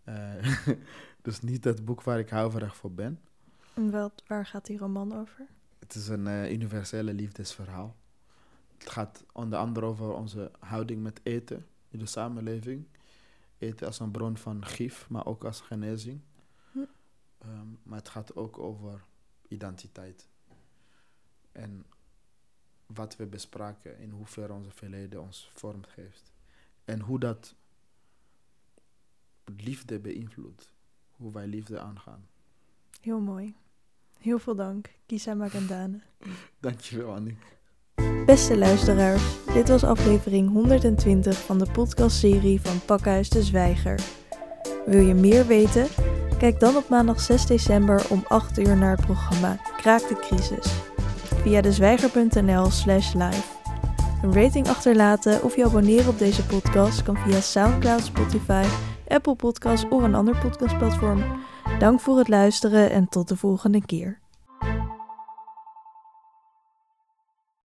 Eh, dus niet het boek waar ik huiverig voor ben. En wat, waar gaat die roman over? Het is een eh, universele liefdesverhaal. Het gaat onder andere over onze houding met eten in de samenleving. Eten als een bron van gif, maar ook als genezing. Hm. Ehm, maar het gaat ook over identiteit. En wat we bespraken, in hoeverre onze verleden ons vorm geeft. En hoe dat liefde beïnvloedt. Hoe wij liefde aangaan. Heel mooi. Heel veel dank, Kisa Magandane. Dankjewel, Annick. Beste luisteraars, dit was aflevering 120 van de podcastserie van Pakhuis de Zwijger. Wil je meer weten? Kijk dan op maandag 6 december om 8 uur naar het programma Kraak de Crisis. Via dezwijger.nl slash live. Een rating achterlaten of je abonneren op deze podcast kan via Soundcloud, Spotify, Apple Podcasts of een ander podcastplatform. Dank voor het luisteren en tot de volgende keer.